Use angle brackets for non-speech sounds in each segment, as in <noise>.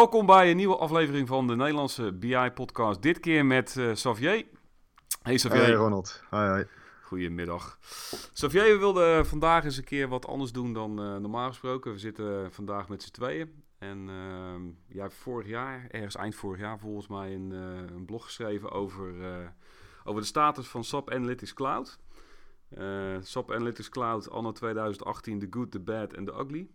Welkom bij een nieuwe aflevering van de Nederlandse BI-podcast. Dit keer met uh, Xavier. Hey Xavier. Hey Ronald. Hoi, hoi. Goedemiddag. Xavier, we wilden vandaag eens een keer wat anders doen dan uh, normaal gesproken. We zitten vandaag met z'n tweeën. En uh, jij hebt vorig jaar, ergens eind vorig jaar volgens mij, een, uh, een blog geschreven over, over de status van SAP Analytics Cloud. SAP Analytics Cloud anno 2018, The Good, The Bad en The Ugly.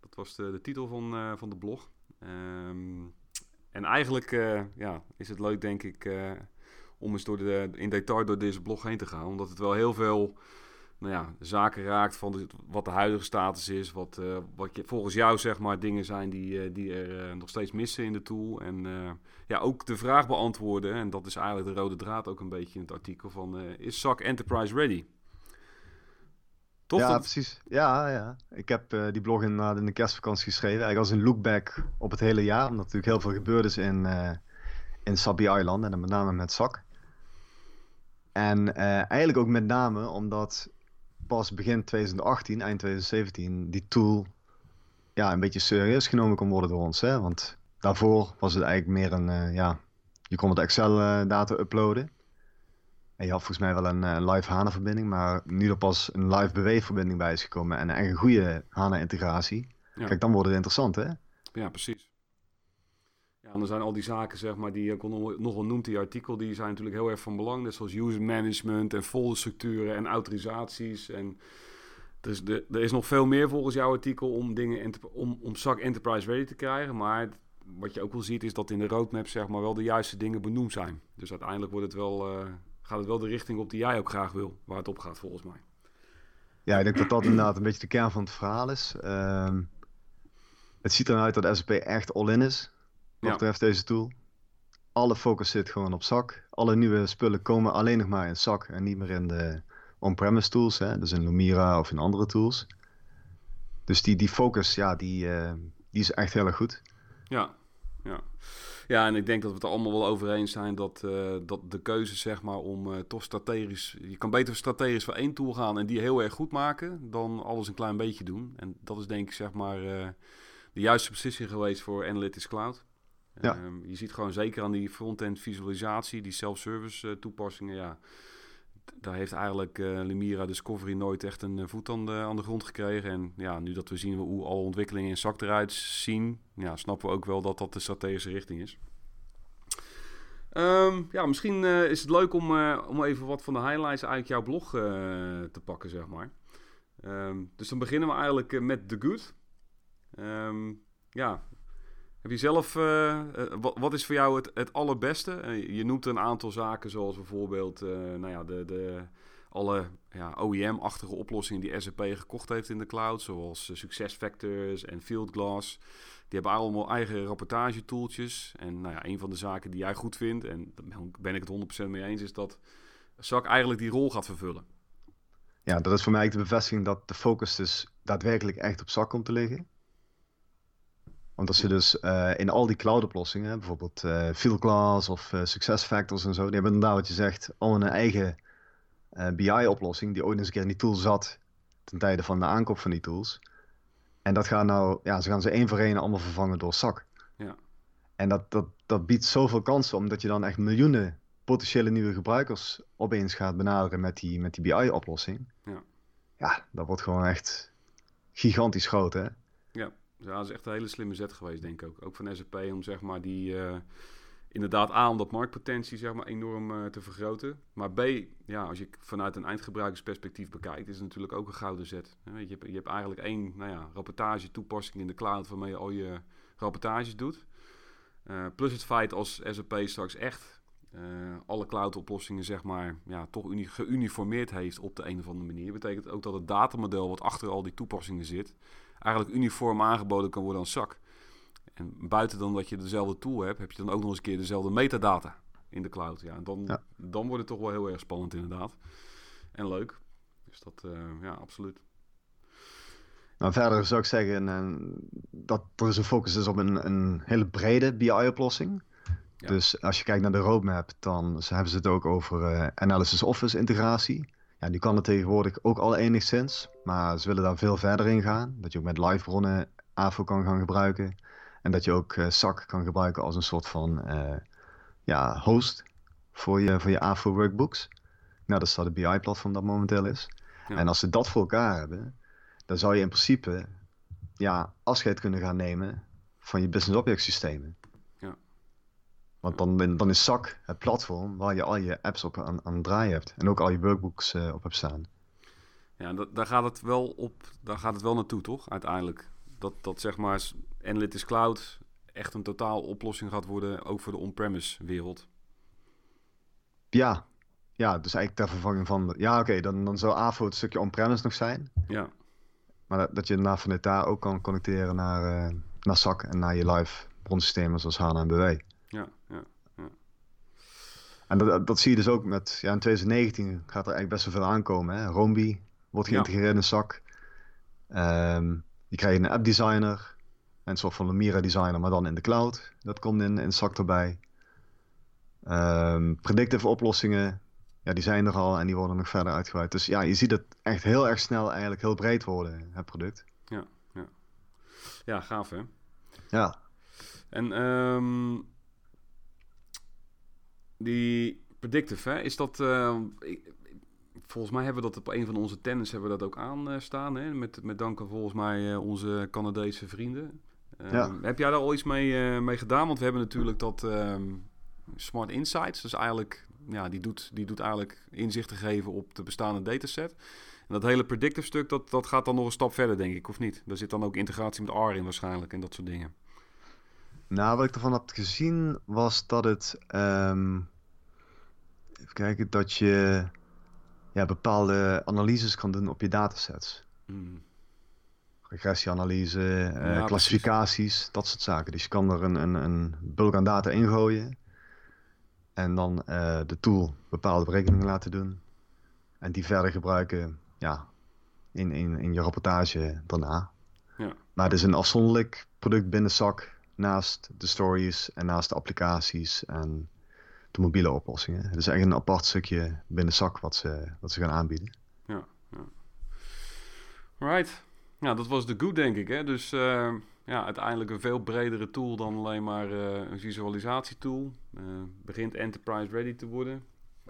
Dat was de, de titel van, van de blog. Um, en eigenlijk uh, ja, is het leuk, denk ik, uh, om eens door de, in detail door deze blog heen te gaan. Omdat het wel heel veel nou ja, zaken raakt van wat de huidige status is. Wat, uh, wat je, volgens jou zeg maar dingen zijn die, die er nog steeds missen in de tool. En ja, ook de vraag beantwoorden. En dat is eigenlijk de rode draad ook een beetje in het artikel van... is SAC Enterprise ready? Ja, precies. Ja, ja. Ik heb uh, die blog inderdaad in de kerstvakantie geschreven. Eigenlijk als een lookback op het hele jaar. Omdat natuurlijk heel veel gebeurd is in, uh, in Sabi Island. En dan met name met Zak. En uh, eigenlijk ook met name omdat pas begin 2018, eind 2017, die tool ja, een beetje serieus genomen kon worden door ons. Hè? Want daarvoor was het eigenlijk meer een, ja, je kon het Excel-data uploaden. En je had volgens mij wel een, een live HANA-verbinding, maar nu er pas een live BW-verbinding bij is gekomen en een goede HANA-integratie, ja. kijk, dan wordt het interessant, hè? Ja, precies. Ja, en dan zijn al die zaken, zeg maar, die ik nog wel noemt, die artikel, die zijn natuurlijk heel erg van belang. Net zoals user management en folderstructuren en autorisaties. En dus de, er is nog veel meer volgens jouw artikel om dingen om, om SAC Enterprise ready te krijgen. Maar wat je ook wel ziet, is dat in de roadmap, zeg maar, wel de juiste dingen benoemd zijn. Dus uiteindelijk wordt het wel... Uh, gaat het wel de richting op die jij ook graag wil, waar het op gaat volgens mij. Ja, ik denk dat dat inderdaad een beetje de kern van het verhaal is. Um, het ziet eruit dat SAP echt all-in is, wat ja. betreft deze tool. Alle focus zit gewoon op zak. Alle nieuwe spullen komen alleen nog maar in zak en niet meer in de on-premise tools, hè? dus in Lumira of in andere tools. Dus die, die focus, ja, die, uh, die is echt heel erg goed. Ja, ja. Ja, en ik denk dat we het er allemaal wel over eens zijn dat, uh, dat de keuze zeg maar om uh, toch strategisch... Je kan beter strategisch voor één tool gaan en die heel erg goed maken dan alles een klein beetje doen. En dat is denk ik zeg maar uh, de juiste beslissing geweest voor Analytics Cloud. Ja. Um, je ziet gewoon zeker aan die front-end visualisatie, die self-service toepassingen, ja daar heeft eigenlijk uh, Discovery nooit echt een voet aan de, aan de grond gekregen. En ja, nu dat we zien hoe alle ontwikkelingen in zak eruit zien, ja, snappen we ook wel dat dat de strategische richting is. Um, ja, misschien uh, is het leuk om, om even wat van de highlights uit jouw blog te pakken, zeg maar. Um, dus dan beginnen we eigenlijk met The Good. Um, ja, heb je zelf, uh, wat, wat, is voor jou het, het allerbeste? Uh, je noemt een aantal zaken zoals bijvoorbeeld nou ja, de, de, alle ja, OEM-achtige oplossingen die SAP gekocht heeft in de cloud. Zoals SuccessFactors en Fieldglass. Die hebben allemaal eigen rapportagetooltjes. En nou ja, een van de zaken die jij goed vindt, en daar ben ik het 100% mee eens, is dat SAC eigenlijk die rol gaat vervullen. Ja, dat is voor mij de bevestiging dat de focus dus daadwerkelijk echt op SAC komt te liggen. Want als je dus uh, in al die cloud-oplossingen, bijvoorbeeld uh, Fieldglass of uh, SuccessFactors en zo, die hebben inderdaad wat je zegt, al een eigen BI-oplossing die ooit eens een keer in die tool zat ten tijde van de aankoop van die tools. En dat gaan nou, ja, ze gaan ze één voor één allemaal vervangen door SAC. Ja. En dat, dat, dat biedt zoveel kansen, omdat je dan echt miljoenen potentiële nieuwe gebruikers opeens gaat benaderen met die, met die BI-oplossing. Ja. ja, dat wordt gewoon echt gigantisch groot, hè? Ja. Ja, dat is echt een hele slimme zet geweest, denk ik ook. Ook van SAP om zeg maar die... Uh, inderdaad A, om dat marktpotentie zeg maar, enorm uh, te vergroten. Maar B, ja, als je vanuit een eindgebruikersperspectief bekijkt, is het natuurlijk ook een gouden zet. Je hebt, je hebt eigenlijk één nou ja, rapportage toepassing in de cloud waarmee je al je rapportages doet. Uh, plus het feit als SAP straks echt alle cloud-oplossingen zeg maar, ja, toch geuniformeerd heeft op de een of andere manier. Betekent ook dat het datamodel wat achter al die toepassingen zit, eigenlijk uniform aangeboden kan worden als zak. En buiten dan dat je dezelfde tool hebt, heb je dan ook nog eens een keer dezelfde metadata in de cloud. Ja, en dan, dan wordt het toch wel heel erg spannend inderdaad. En leuk. Dus dat, uh, ja, absoluut. Nou, verder zou ik zeggen dat er dus een focus is op een, een hele brede BI-oplossing. Ja. Dus als je kijkt naar de roadmap, dan hebben ze het ook over uh, Analysis Office integratie. Ja, die kan het tegenwoordig ook al enigszins, maar ze willen daar veel verder in gaan. Dat je ook met live bronnen AFO kan gaan gebruiken. En dat je ook SAC kan gebruiken als een soort van ja, host voor je, voor je AFO workbooks. Nou, dat is dat de BI-platform dat momenteel is. En als ze dat voor elkaar hebben, dan zou je in principe ja, afscheid kunnen gaan nemen van je business object systemen. Want dan, dan is SAC het platform waar je al je apps op aan, aan draaien hebt. En ook al je workbooks uh, op hebt staan. Ja, dat, daar, gaat het wel op, daar gaat het wel naartoe, toch? Uiteindelijk. Dat, dat zeg maar Analytics Cloud echt een totaal oplossing gaat worden, ook voor de on-premise wereld. Ja, ja, dus eigenlijk ter vervanging van... Ja, oké, dan, dan zou AVO het stukje on-premise nog zijn. Ja. Maar dat, dat je daarna vanuit daar ook kan connecteren naar, uh, naar SAC en naar je live bronsystemen zoals HANA en BW. En dat, dat zie je dus ook met... Ja, in 2019 gaat er eigenlijk best wel veel aankomen. Hè? Rombi wordt geïntegreerd in SAC. Um, je krijgt een app designer. Een soort van Lumira designer, maar dan in de cloud. Dat komt in, in SAC erbij. Um, predictive oplossingen ja, die zijn er al en die worden nog verder uitgebreid. Dus ja, je ziet het echt heel erg snel eigenlijk heel breed worden, het product. Ja, ja. ja gaaf hè? Ja. En um, die predictive, hè, is dat... Uh, volgens mij hebben we dat op een van onze tennis hebben we dat ook aan staan. Hè? Met, met dank aan volgens mij uh, onze Canadese vrienden. Um, ja. Heb jij daar al iets mee, uh, mee gedaan? Want we hebben natuurlijk dat um, Smart Insights. Dus eigenlijk ja, die, doet, die doet eigenlijk inzichten geven op de bestaande dataset. En dat hele predictive stuk, dat, dat gaat dan nog een stap verder, denk ik, of niet? Daar zit dan ook integratie met R in waarschijnlijk en dat soort dingen. Nou, wat ik ervan heb gezien was dat het... Um, even kijken, dat je ja, bepaalde analyses kan doen op je datasets. Hmm. Regressieanalyse, uh, klassificaties, dat soort zaken. Dus je kan er een, een, een bulk aan data ingooien. En dan uh, de tool bepaalde berekeningen laten doen. En die verder gebruiken ja, in, in, in je rapportage daarna. Ja. Maar het is een afzonderlijk product binnen SAC naast de stories en naast de applicaties en de mobiele oplossingen. Het is echt een apart stukje binnen SAC wat ze, wat ze gaan aanbieden. Ja, ja. Right. Ja, dat was de good, denk ik. Hè? Dus uh, ja, uiteindelijk een veel bredere tool dan alleen maar uh, een visualisatietool. Uh, begint enterprise ready te worden.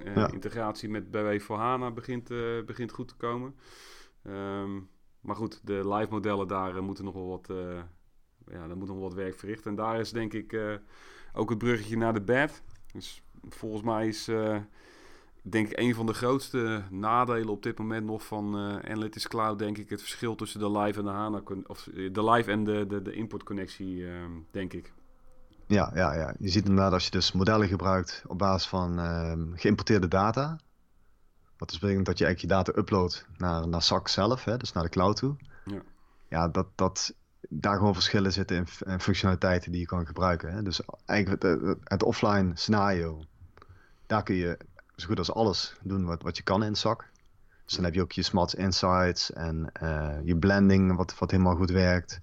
Ja. Integratie met BW voor HANA begint, begint goed te komen. Um, maar goed, de live modellen daar moeten nog wel wat, ja, daar moet nog wel wat werk verrichten. En daar is denk ik ook het bruggetje naar de bed. Dus volgens mij is denk ik een van de grootste nadelen op dit moment nog van uh, Analytics Cloud, denk ik, het verschil tussen de live en de HANA, of eh, de live en de, de, de importconnectie, uh, denk ik. Ja, ja, ja, je ziet inderdaad als je dus modellen gebruikt op basis van uh, geïmporteerde data. Wat dus betekent dat je eigenlijk je data uploadt naar, naar SAC zelf, hè, dus naar de cloud toe. Ja, ja dat, dat daar gewoon verschillen zitten in, in functionaliteiten die je kan gebruiken. Hè. Dus eigenlijk het, het offline scenario, daar kun je zo goed als alles doen wat, wat je kan in zak. Dus dan heb je ook je smart insights en uh, je blending, wat, wat helemaal goed werkt.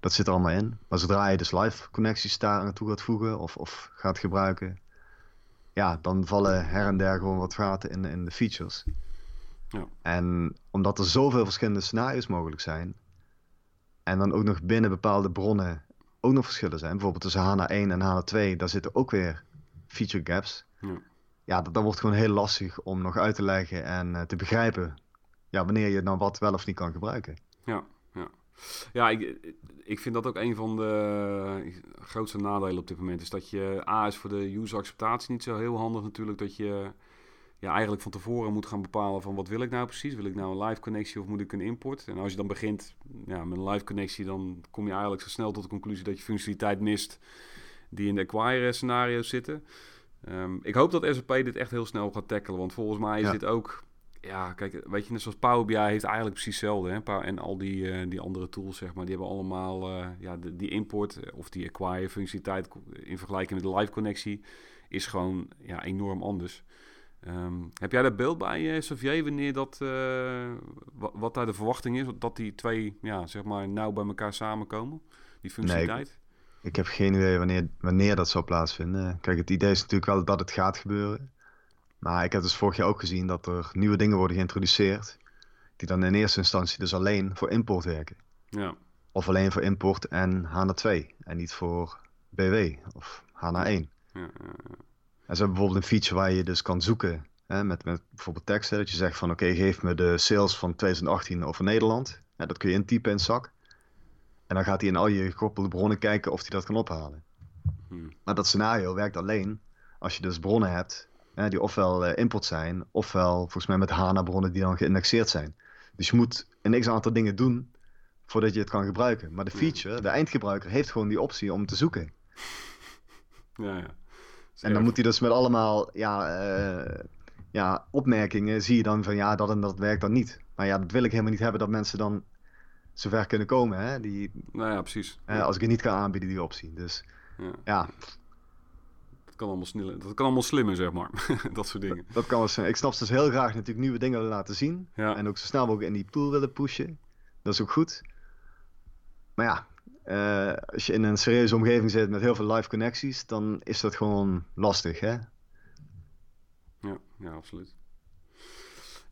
Dat zit er allemaal in. Maar zodra je dus live connecties daar naartoe gaat voegen of, of gaat gebruiken, ja, dan vallen her en der gewoon wat gaten in, in de features. Ja. En omdat er zoveel verschillende scenario's mogelijk zijn, en dan ook nog binnen bepaalde bronnen ook nog verschillen zijn, bijvoorbeeld tussen HANA 1 en HANA 2, daar zitten ook weer feature gaps. Ja ja, dat, wordt gewoon heel lastig om nog uit te leggen en uh, te begrijpen ja, wanneer je nou wat wel of niet kan gebruiken. Ja, ja. ja ik, ik vind dat ook een van de grootste nadelen op dit moment. Is dat je, A is voor de user acceptatie niet zo heel handig natuurlijk, dat je ja, eigenlijk van tevoren moet gaan bepalen van wat wil ik nou precies? Wil ik nou een live connectie of moet ik een import? En als je dan begint ja, met een live connectie, dan kom je eigenlijk zo snel tot de conclusie dat je functionaliteit mist die in de acquire scenario's zitten. Um, ik hoop dat SAP dit echt heel snel gaat tackelen. Want volgens mij is dit ook... Ja, kijk, weet je, net zoals Power BI heeft eigenlijk precies hetzelfde. Hè? En al die, uh, die andere tools, zeg maar, die hebben allemaal... Uh, ja, de, die import of die acquire functionaliteit in vergelijking met de live connectie... is gewoon ja, enorm anders. Um, heb jij dat beeld bij, uh, Xavier, wanneer dat... wat, wat daar de verwachting is? Dat die twee, ja, zeg maar, nauw bij elkaar samenkomen? Die functionaliteit? Ik heb geen idee wanneer, wanneer dat zal plaatsvinden. Kijk, het idee is natuurlijk wel dat het gaat gebeuren. Maar ik heb dus vorig jaar ook gezien dat er nieuwe dingen worden geïntroduceerd. Die dan in eerste instantie dus alleen voor import werken. Ja. Of alleen voor import en HANA 2 en niet voor BW of HANA 1. Ja, ja. En ze hebben bijvoorbeeld een feature waar je dus kan zoeken hè, met, met bijvoorbeeld teksten. Dat je zegt van oké, geef me de sales van 2018 over Nederland. Dat kun je intypen in zak. En dan gaat hij in al je gekoppelde bronnen kijken of hij dat kan ophalen. Hmm. Maar dat scenario werkt alleen als je dus bronnen hebt hè, die ofwel eh, import zijn, ofwel volgens mij met HANA-bronnen die dan geïndexeerd zijn. Dus je moet een x aantal dingen doen voordat je het kan gebruiken. Maar de feature, de eindgebruiker, heeft gewoon die optie om te zoeken. ja, ja. En dan moet hij dus met allemaal ja, eh, ja, opmerkingen, zie je dan van ja, dat en dat werkt dan niet. Maar ja, dat wil ik helemaal niet hebben dat mensen dan zover kunnen komen. Hè? Die, Nou ja, precies. als ik het niet kan aanbieden, die optie. Dus Ja. ja, Dat kan allemaal sneller. Dat kan allemaal slimmer, zeg maar. <laughs> dat soort dingen. dat kan wel zijn. Ik snap ze dus heel graag natuurlijk nieuwe dingen willen laten zien. Ja. En ook zo snel mogelijk in die pool willen pushen. Dat is ook goed. Maar ja, eh, als je in een serieuze omgeving zit met heel veel live connecties, dan is dat gewoon lastig. Hè? Ja, ja, absoluut.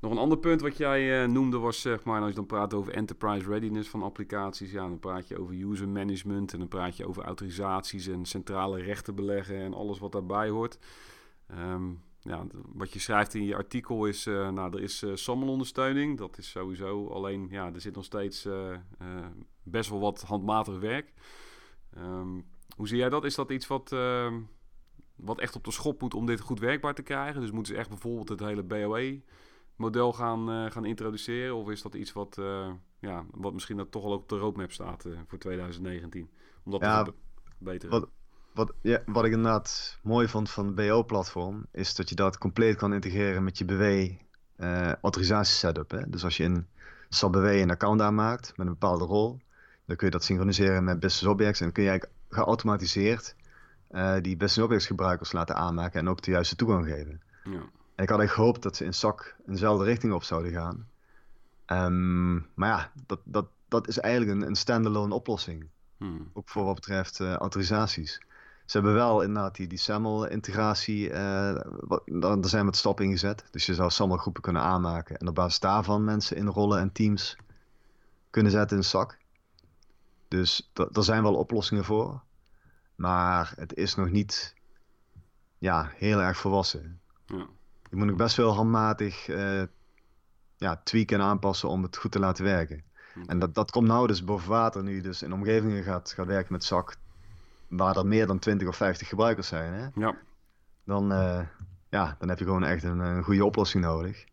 Nog een ander punt wat jij eh, noemde was, zeg maar, als je dan praat over enterprise readiness van applicaties, ja, dan praat je over user management en dan praat je over autorisaties en centrale rechten beleggen en alles wat daarbij hoort. Ehm, ja, wat je schrijft in je artikel is, eh, nou, er is eh SAML-ondersteuning, dat is sowieso, alleen, ja, er zit nog steeds best wel wat handmatig werk. Ehm, hoe zie jij dat? Is dat iets wat, ehm, wat echt op de schop moet om dit goed werkbaar te krijgen? Dus moeten ze echt bijvoorbeeld het hele BOE-model gaan, eh, gaan introduceren? Of is dat iets wat, eh, ja, wat misschien dat toch al ook op de roadmap staat eh, voor 2019? Om dat Ja, te verbeteren. wat- Wat, ja, wat ik inderdaad mooi vond van het BO-platform, is dat je dat compleet kan integreren met je BW eh autorisatie setup. Hè? Dus als je in SAP BW een account aanmaakt met een bepaalde rol, dan kun je dat synchroniseren met Business Objects en dan kun je eigenlijk geautomatiseerd die Business Objects gebruikers laten aanmaken en ook de juiste toegang geven. Ja. En ik had echt gehoopt dat ze in SAC eenzelfde richting op zouden gaan. Ehm, maar ja, dat, dat, dat is eigenlijk een, een standalone oplossing. Hmm. Ook voor wat betreft eh, autorisaties. Ze hebben wel inderdaad die, die SAML-integratie, wat- daar, zijn wat stappen in gezet. Dus je zou SAML-groepen kunnen aanmaken en op basis daarvan mensen in rollen en teams kunnen zetten in SAC. Dus daar zijn wel oplossingen voor. Maar het is nog niet ja, heel erg volwassen. Ja. Je moet nog best wel handmatig eh, ja, tweaken en aanpassen om het goed te laten werken. En dat, dat komt nou dus boven water nu je dus in omgevingen gaat, gaat werken met zak waar er meer dan 20 of 50 gebruikers zijn. Hè? Ja. Dan, eh, ja, dan heb je gewoon echt een, een goede oplossing nodig.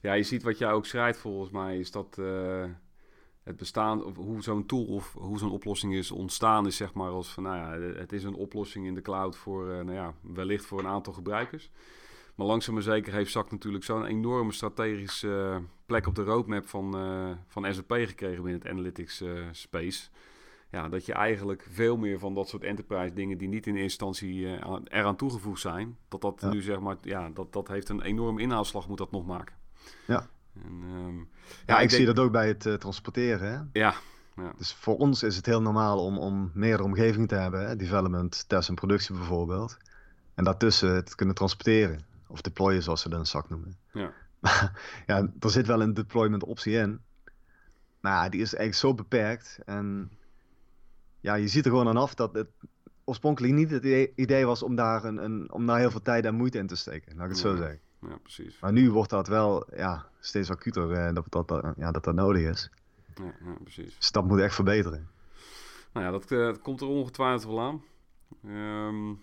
ja, je ziet wat jij ook schrijft volgens mij, is dat eh, het bestaan, of hoe zo'n tool of hoe zo'n oplossing is ontstaan, is zeg maar als van, nou ja, het is een oplossing in de cloud voor, eh, nou ja, wellicht voor een aantal gebruikers. Maar langzaam maar zeker heeft SAC natuurlijk zo'n enorme strategische eh, plek op de roadmap van, eh, van SAP gekregen binnen het analytics space. Ja, dat je eigenlijk veel meer van dat soort enterprise dingen die niet in eerste instantie aan- eraan toegevoegd zijn, dat dat Ja. nu zeg maar, ja, dat, dat heeft een enorme inhaalslag moet dat nog maken. Ja. En, ehm, Ja, ik, zie dat ook bij het eh, transporteren. Hè? Ja, Dus voor ons is het heel normaal om, om meerdere omgevingen te hebben. Hè? Development, test en productie bijvoorbeeld. En daartussen het kunnen transporteren. Of deployen zoals ze dat in zak noemen. Ja. <laughs> ja, er zit wel een deployment optie in. Maar ja, die is eigenlijk zo beperkt. En ja, je ziet er gewoon aan af dat het oorspronkelijk niet het idee- was om daar, een, een, om daar heel veel tijd en moeite in te steken. Laat ik het zo Ja. zeggen. Ja, precies. Maar nu wordt dat wel ja, steeds acuter eh, dat, dat, dat, ja, dat dat nodig is. Ja, ja, precies. Dus dat moet echt verbeteren. Nou ja, dat, eh, dat komt er ongetwijfeld wel aan. Ehm,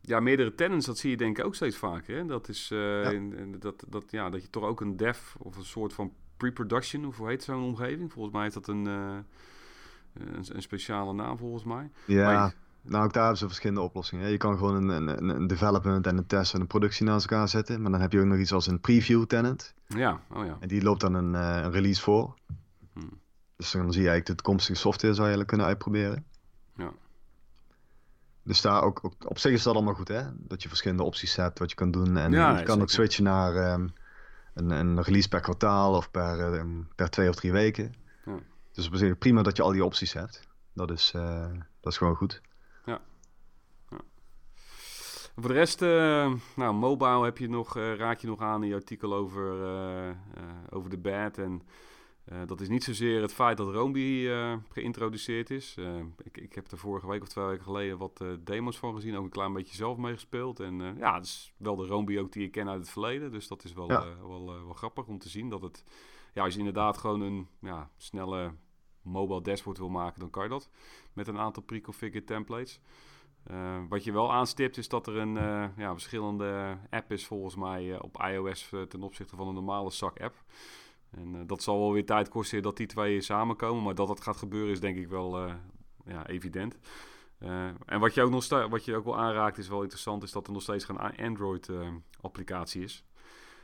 ja, meerdere tenants, dat zie je denk ik ook steeds vaker. Hè? Dat is eh, in- in- dat, dat, ja, dat je toch ook een dev of een soort van pre-production, of hoe heet zo'n omgeving? Volgens mij is dat een, een, een speciale naam volgens mij. Ja, Maar nou ook daar hebben ze verschillende oplossingen. Je kan gewoon een, een, een development en een test en een productie naast elkaar zetten. Maar dan heb je ook nog iets als een preview tenant. Ja, oh ja. En die loopt dan een, eh, een release voor. Hmm. Dus dan zie je eigenlijk de toekomstige software zou je eigenlijk kunnen uitproberen. Ja. Dus daar ook, ook, op zich is dat allemaal goed, hè? Dat je verschillende opties hebt wat je kan doen. En Ja, je kan ook switchen naar ehm, een, een release per kwartaal of per, ehm, per twee of drie weken. Ja. Dus op zich prima dat je al die opties hebt. Dat is, eh, dat is gewoon goed. Voor de rest, eh, nou, mobile heb je nog, eh, raak je nog aan in je artikel over, eh, over de bad. En dat is niet zozeer het feit dat Roomby uh, geïntroduceerd is. Ik, ik, heb er vorige week of twee weken geleden wat demos van gezien. Ook een klein beetje zelf meegespeeld. En ja, het is wel de Roomby ook die ik ken uit het verleden. Dus dat is wel, ja. wel, wel, grappig om te zien. Dat het, ja, als je inderdaad gewoon een ja, snelle mobile dashboard wil maken, dan kan je dat. Met een aantal pre-configured templates. Wat je wel aanstipt is dat er een ja, verschillende app is volgens mij op iOS ten opzichte van een normale SAC-app. En dat zal wel weer tijd kosten dat die twee samenkomen. Maar dat dat gaat gebeuren is denk ik wel ja, evident. En wat je, ook nog wat je ook wel aanraakt is wel interessant... is dat er nog steeds geen Android-applicatie is.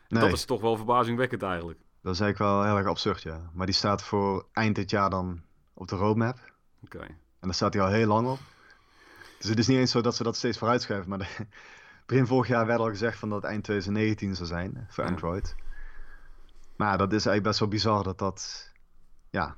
Nee. Dat is toch wel verbazingwekkend eigenlijk. Dat is eigenlijk wel heel erg absurd, ja. Maar die staat voor eind dit jaar dan op de roadmap. Oké. En daar staat hij al heel lang op. Dus het is niet eens zo dat ze dat steeds vooruitschuiven. Maar de, begin vorig jaar werd al gezegd van dat het eind 2019 zou zijn voor Android. Maar dat is eigenlijk best wel bizar dat dat, ja,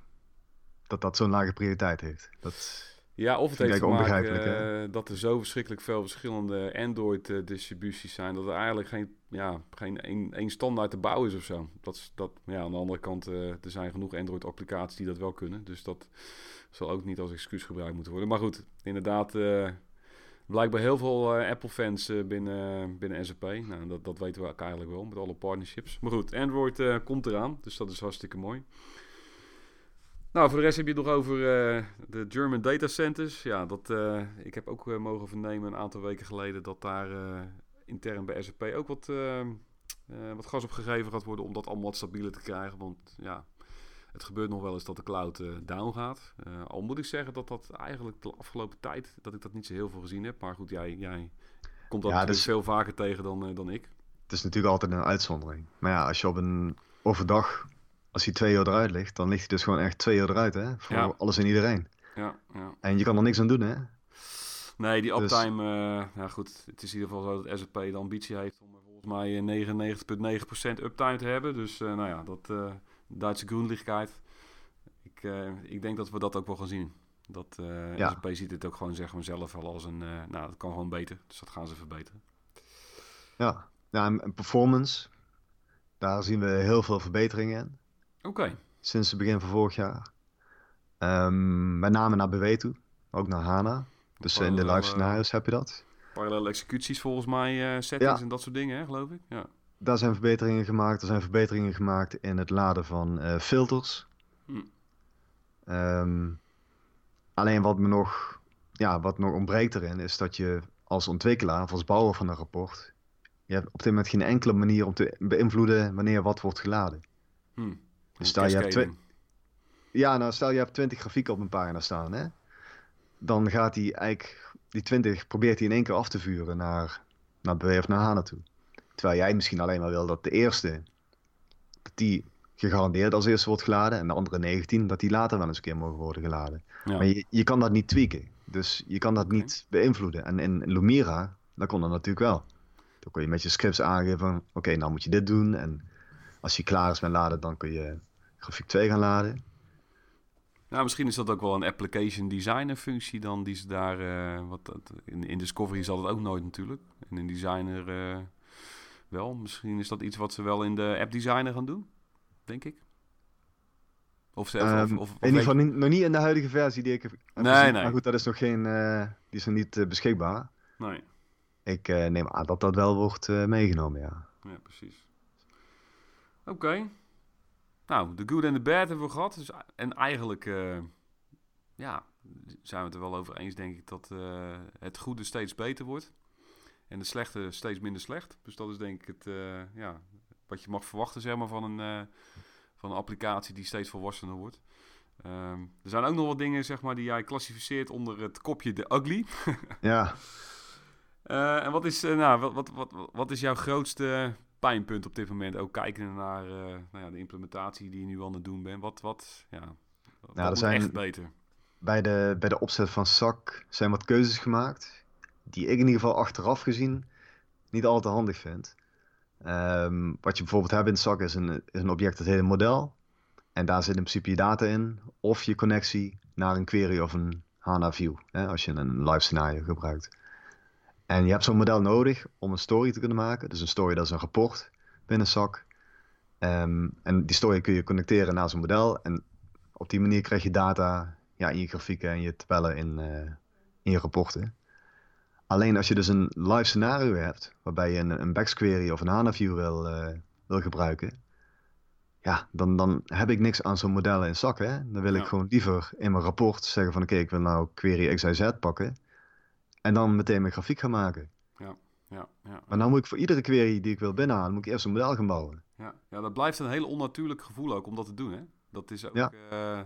dat, dat zo'n lage prioriteit heeft. Dat ja, of het heeft te maken uh, dat er zo verschrikkelijk veel verschillende Android-distributies zijn... dat er eigenlijk geen, ja, geen één, standaard te bouwen is of zo. Dat, is, dat, ja, aan de andere kant, uh, er zijn genoeg Android-applicaties die dat wel kunnen. Dus dat zal ook niet als excuus gebruikt moeten worden. Maar goed, inderdaad... Uh, Blijkbaar heel veel uh, Apple-fans uh, binnen, binnen SAP. Nou, dat, dat weten we eigenlijk wel met alle partnerships. Maar goed, Android komt eraan, dus dat is hartstikke mooi. Nou, voor de rest heb je het nog over de German Data Centers. Ja, dat, ik heb ook mogen vernemen een aantal weken geleden dat daar intern bij SAP ook wat, wat gas op gegeven gaat worden om dat allemaal wat stabieler te krijgen. Want ja, het gebeurt nog wel eens dat de cloud uh, down gaat. Uh, al moet ik zeggen dat dat eigenlijk de afgelopen tijd... dat ik dat niet zo heel veel gezien heb. Maar goed, jij, jij komt dat ja, dus, veel vaker tegen dan, uh, dan ik. Het is natuurlijk altijd een uitzondering. Maar ja, als je op een overdag... als hij twee uur eruit ligt... dan ligt hij dus gewoon echt twee uur eruit, hè? Voor ja. alles en iedereen. Ja, ja. En je kan er niks aan doen, hè? Nee, die dus- uptime... Dus... ja goed, het is in ieder geval zo dat SAP de ambitie heeft... om volgens mij 99,9% uptime te hebben. Dus nou ja, dat Duitse groenlichtkaart. Ik, ik denk dat we dat ook wel gaan zien. Dat ja. SAP ziet het ook gewoon zeg maar zelf al als een... Nou, dat kan gewoon beter. Dus dat gaan ze verbeteren. Ja, ja en, performance. Daar zien we heel veel verbeteringen in. Oké. Sinds het begin van vorig jaar. Um, met name naar BW toe. Ook naar HANA. Dus in de live scenario's heb je dat. Parallele executies volgens mij, settings en dat soort dingen, hè, geloof ik. Ja daar zijn verbeteringen gemaakt. Er zijn verbeteringen gemaakt in het laden van uh, filters. Hm. Um, alleen wat me nog, ja, wat nog ontbreekt erin is dat je als ontwikkelaar of als bouwer van een rapport, je hebt op dit moment geen enkele manier om te beïnvloeden wanneer wat wordt geladen. Hm. Dus stel je hebt ja, nou stel je hebt 20 grafieken op een pagina staan, hè? dan gaat hij eigenlijk die 20 probeert hij in één keer af te vuren naar, naar BW of naar HANA toe. Terwijl jij misschien alleen maar wil dat de eerste, dat die gegarandeerd als eerste wordt geladen. En de andere 19, dat die later wel eens een keer mogen worden geladen. Maar je, je kan dat niet tweaken. Dus je kan dat niet beïnvloeden. En in Lumira, dat kon dat natuurlijk wel. Dan kon je met je scripts aangeven oké, nou moet je dit doen. En als je klaar is met laden, dan kun je grafiek 2 gaan laden. Nou, misschien is dat ook wel een application designer functie dan die ze daar... Uh, wat, in, in Discovery zal het ook nooit natuurlijk. En in designer... Uh wel. Misschien is dat iets wat ze wel in de app designer gaan doen, denk ik. Of ze, um, of, of, in ieder geval nog niet in de huidige versie die ik heb nee, Nee. Maar goed, dat is nog geen, uh, die is nog niet beschikbaar. Nee. Ik neem aan dat dat wel wordt meegenomen, ja. Ja, precies. Oké. Nou, de good en de bad hebben we gehad. Dus, en eigenlijk, ja, zijn we het er wel over eens, denk ik, dat het goede steeds beter wordt. En de slechte steeds minder slecht. Dus dat is denk ik het, uh, ja, wat je mag verwachten zeg maar, van, een, van een applicatie die steeds volwassener wordt. Um, er zijn ook nog wat dingen zeg maar, die jij klassificeert onder het kopje de ugly. ja. <laughs> En wat is, nou, wat, wat, wat, wat is jouw grootste pijnpunt op dit moment? Ook kijken naar nou ja, de implementatie die je nu aan het doen bent. Wat, wat, ja, wat nou, er zijn echt beter? Bij de, bij de opzet van SAC zijn wat keuzes gemaakt die ik in ieder geval achteraf gezien niet al te handig vind. Ehm, wat je bijvoorbeeld hebt in SAC is een, is een object, dat heet een model. En daar zit in principe je data in, of je connectie naar een query of een HANA view, hè, als je een live scenario gebruikt. En je hebt zo'n model nodig om een story te kunnen maken. Dus een story dat is een rapport binnen SAC. Ehm, en die story kun je connecteren naar zo'n model. En op die manier krijg je data ja, in je grafieken en je tabellen in, eh, in je rapporten. Alleen als je dus een live scenario hebt, waarbij je een, een backsquery of een HANA-view wil, uh, wil gebruiken, ja, dan, dan heb ik niks aan zo'n modellen in zak. Hè? Dan wil ik gewoon liever in mijn rapport zeggen van oké, ik wil nou query XYZ pakken en dan meteen mijn grafiek gaan maken. Ja, ja, ja. Maar nou moet ik voor iedere query die ik wil binnenhalen, moet ik eerst een model gaan bouwen. Ja, ja dat blijft een heel onnatuurlijk gevoel ook om dat te doen. Hè? Dat is ook, ja. Uh,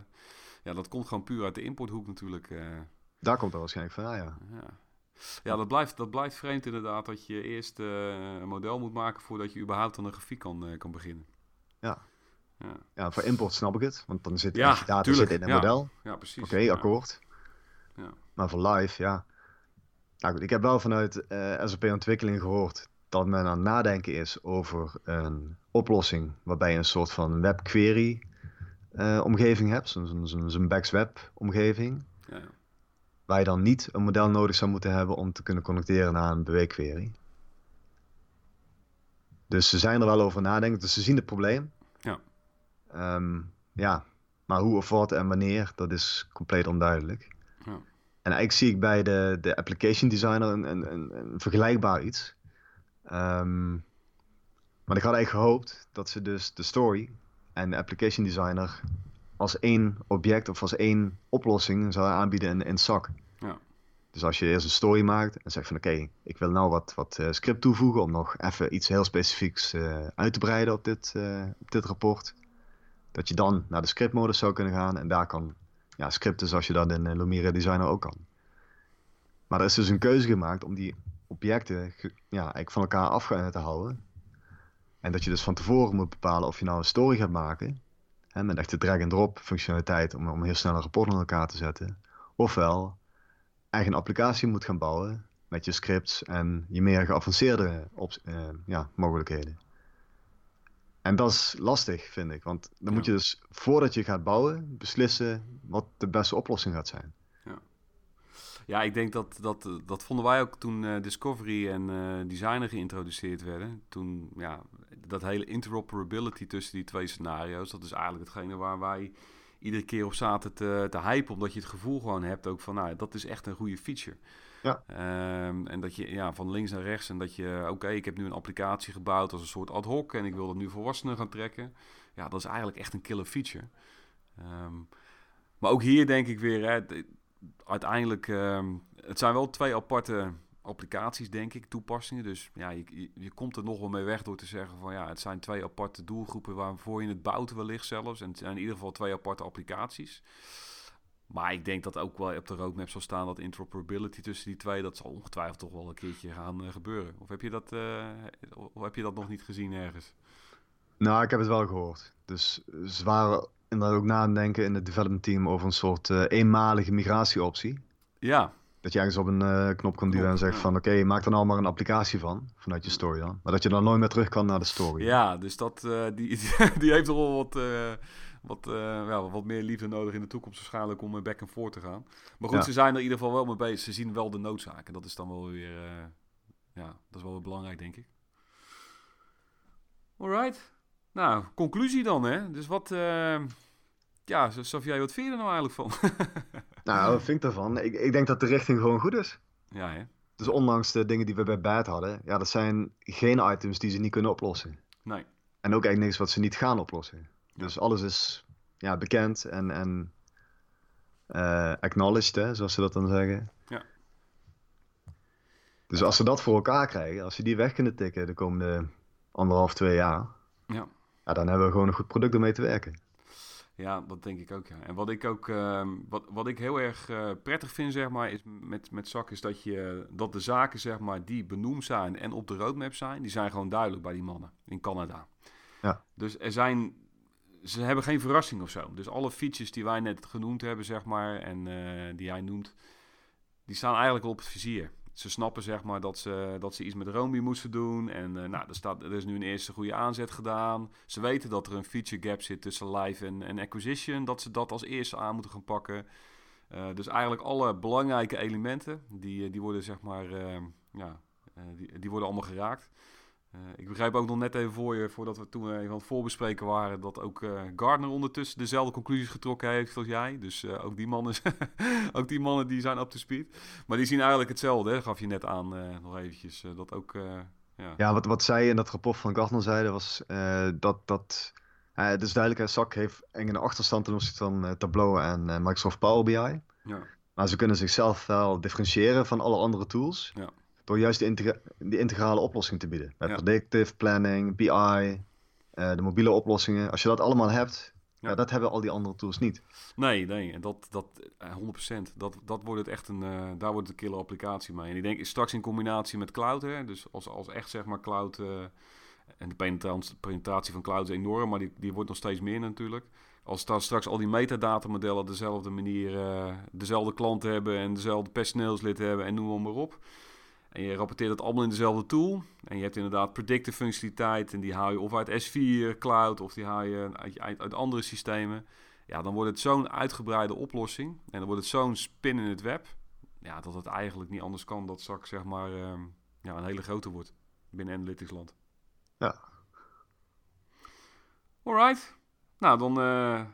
ja, dat komt gewoon puur uit de importhoek natuurlijk. Uh. Daar komt dat waarschijnlijk van, ja. ja. Ja, dat blijft, dat blijft vreemd inderdaad dat je eerst uh, een model moet maken voordat je überhaupt aan een grafiek kan, kan beginnen. Ja. ja. Ja. voor import snap ik het, want dan zit ja, data zit in een model. Ja, precies. Oké, akkoord. Ja. Maar voor live, ja. Nou goed, ik heb wel vanuit uh, SAP-ontwikkeling gehoord dat men aan het nadenken is over een oplossing waarbij je een soort van webquery uh, omgeving hebt, zo'n zo, zo Backs Web omgeving. Ja. Waar je dan niet een model nodig zou moeten hebben om te kunnen connecteren naar een beweegquery. Dus ze zijn er wel over nadenken, dus ze zien het probleem. Ja. Um, ja, maar hoe of wat en wanneer, dat is compleet onduidelijk. Ja. En eigenlijk zie ik bij de, de application designer een, een, een, een vergelijkbaar iets. Um, maar ik had eigenlijk gehoopt dat ze dus de story en de application designer als één object of als één oplossing zouden aanbieden in, in SAC. Ja. Dus als je eerst een story maakt en zegt van oké, ik wil nou wat, wat uh, script toevoegen om nog even iets heel specifieks uh, uit te breiden op dit, uh, op dit rapport. Dat je dan naar de scriptmodus zou kunnen gaan en daar kan ja, scripten zoals je dat in Lumira Designer ook kan. Maar er is dus een keuze gemaakt om die objecten ja, eigenlijk van elkaar af te houden. En dat je dus van tevoren moet bepalen of je nou een story gaat maken. Hè, met echte drag-and-drop functionaliteit om, om heel snel een rapport aan elkaar te zetten. Ofwel eigen applicatie moet gaan bouwen met je scripts en je meer geavanceerde uh, ja, mogelijkheden. En dat is lastig, vind ik. Want dan moet je dus voordat je gaat bouwen beslissen wat de beste oplossing gaat zijn. Ja, ik denk dat dat, dat vonden wij ook toen uh, Discovery en uh, Designer geïntroduceerd werden. Toen, ja, dat hele interoperability tussen die twee scenario's, dat is eigenlijk hetgene waar wij iedere keer op zaten te, te hypen. Omdat je het gevoel gewoon hebt ook van, nou, dat is echt een goede feature. Ja. Um, en dat je ja, van links naar rechts en dat je, oké, ik heb nu een applicatie gebouwd als een soort ad hoc en ik wil dat nu volwassenen gaan trekken. Ja, dat is eigenlijk echt een killer feature. Um, maar ook hier denk ik weer, hè, uiteindelijk, um, het zijn wel twee aparte applicaties, denk ik, toepassingen. Dus ja, je, je, komt er nog wel mee weg door te zeggen van ja, het zijn twee aparte doelgroepen waarvoor je het bouwt wellicht zelfs. En het zijn in ieder geval twee aparte applicaties. Maar ik denk dat ook wel op de roadmap zal staan dat interoperability tussen die twee, dat zal ongetwijfeld toch wel een keertje gaan uh, gebeuren. Of heb je, dat, uh, of heb je dat nog niet gezien ergens? Nou, ik heb het wel gehoord. Dus ze waren en dan ook nadenken in het development team over een soort uh, eenmalige migratieoptie. Ja. Dat je ergens op een uh, knop kan duwen en zegt van oké, maak er nou maar een applicatie van, vanuit je story dan. Maar dat je dan nooit meer terug kan naar de story. Ja, dus dat, uh, die, <laughs> die heeft toch wel wat, wat, ja, wat meer liefde nodig in de toekomst waarschijnlijk om back en forth te gaan. Maar goed, ze zijn er in ieder geval wel mee bezig. Ze zien wel de noodzaken. Dat is dan wel weer, ja, dat is wel weer belangrijk denk ik. Alright. Nou, conclusie dan, hè? Dus wat, ja, Sofia, wat vind je er nou eigenlijk van? <laughs> nou, wat vind ik ervan? Ik, ik denk dat de richting gewoon goed is. Ja, hè? Dus ondanks de dingen die we bij Bad hadden, ja, dat zijn geen items die ze niet kunnen oplossen. Nee. En ook eigenlijk niks wat ze niet gaan oplossen. Dus alles is ja, bekend en, en uh, acknowledged, hè, zoals ze dat dan zeggen. Ja. Dus als ze dat voor elkaar krijgen, als ze die weg kunnen tikken de komende anderhalf, twee jaar, ja ja, dan hebben we gewoon een goed product om mee te werken. Ja, dat denk ik ook. Ja. En wat ik ook, uh, wat, wat ik heel erg uh, prettig vind, zeg maar, is met, met ZAK, is dat, je, dat de zaken, zeg maar, die benoemd zijn en op de roadmap zijn, die zijn gewoon duidelijk bij die mannen in Canada. Ja. Dus er zijn, ze hebben geen verrassing of zo. Dus alle features die wij net genoemd hebben, zeg maar, en uh, die jij noemt, die staan eigenlijk al op het vizier ze snappen zeg maar dat ze, dat ze iets met Romy moesten doen. En uh, nou, er, staat, er is nu een eerste goede aanzet gedaan. Ze weten dat er een feature gap zit tussen live en, en acquisition. Dat ze dat als eerste aan moeten gaan pakken. Uh, dus eigenlijk alle belangrijke elementen, die, die worden zeg maar, ja, die, die worden allemaal geraakt. Ik begrijp ook nog net even voor je, voordat we toen even aan het voorbespreken waren, dat ook Gardner ondertussen dezelfde conclusies getrokken heeft als jij. Dus ook, die mannen, <laughs> ook die mannen die zijn up to speed. Maar die zien eigenlijk hetzelfde, hè? gaf je net aan nog eventjes. dat ook, ja, ja wat, wat zij in dat rapport van Gardner zeiden was dat... dat het is duidelijk, SAC heeft een achterstand ten opzichte van Tableau en Microsoft Power BI. Ja. Maar ze kunnen zichzelf wel differentiëren van alle andere tools. Ja. Door juist de, integrale oplossing te bieden. Met predictive planning, BI, uh, eh, de mobiele oplossingen. Als je dat allemaal hebt, ja. dat hebben al die andere tools niet. Nee, nee, dat, dat 100%. Eh, dat, dat wordt het echt een, uh, daar wordt het een killer applicatie mee. En ik denk straks in combinatie met cloud, hè, dus als, als echt zeg maar cloud, uh, en de penetratie van cloud is enorm, maar die, die wordt nog steeds meer natuurlijk als daar straks al die metadatamodellen dezelfde manier, uh, dezelfde klanten hebben en dezelfde personeelslid hebben en noem maar op. En je rapporteert het allemaal in dezelfde tool. En je hebt inderdaad predictive functionaliteit en die haal je of uit S4 Cloud of die haal je uit, uit, uit andere systemen. Ja, dan wordt het zo'n uitgebreide oplossing en dan wordt het zo'n spin in het web. Ja, dat het eigenlijk niet anders kan dat straks zeg maar uh, ja, een hele grote wordt binnen Analytics land. Ja. Alright. Nou, dan, uh,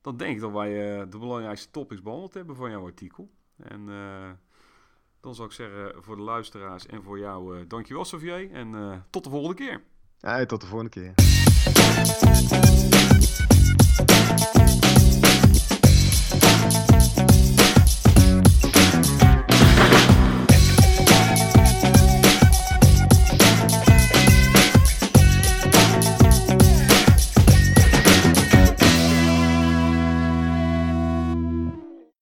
dan denk ik dat wij uh, de belangrijkste topics behandeld hebben van jouw artikel. En uh, dan zou ik zeggen voor de luisteraars en voor jou, uh, dankjewel Xavier. En tot de volgende keer. Ja, tot de volgende keer.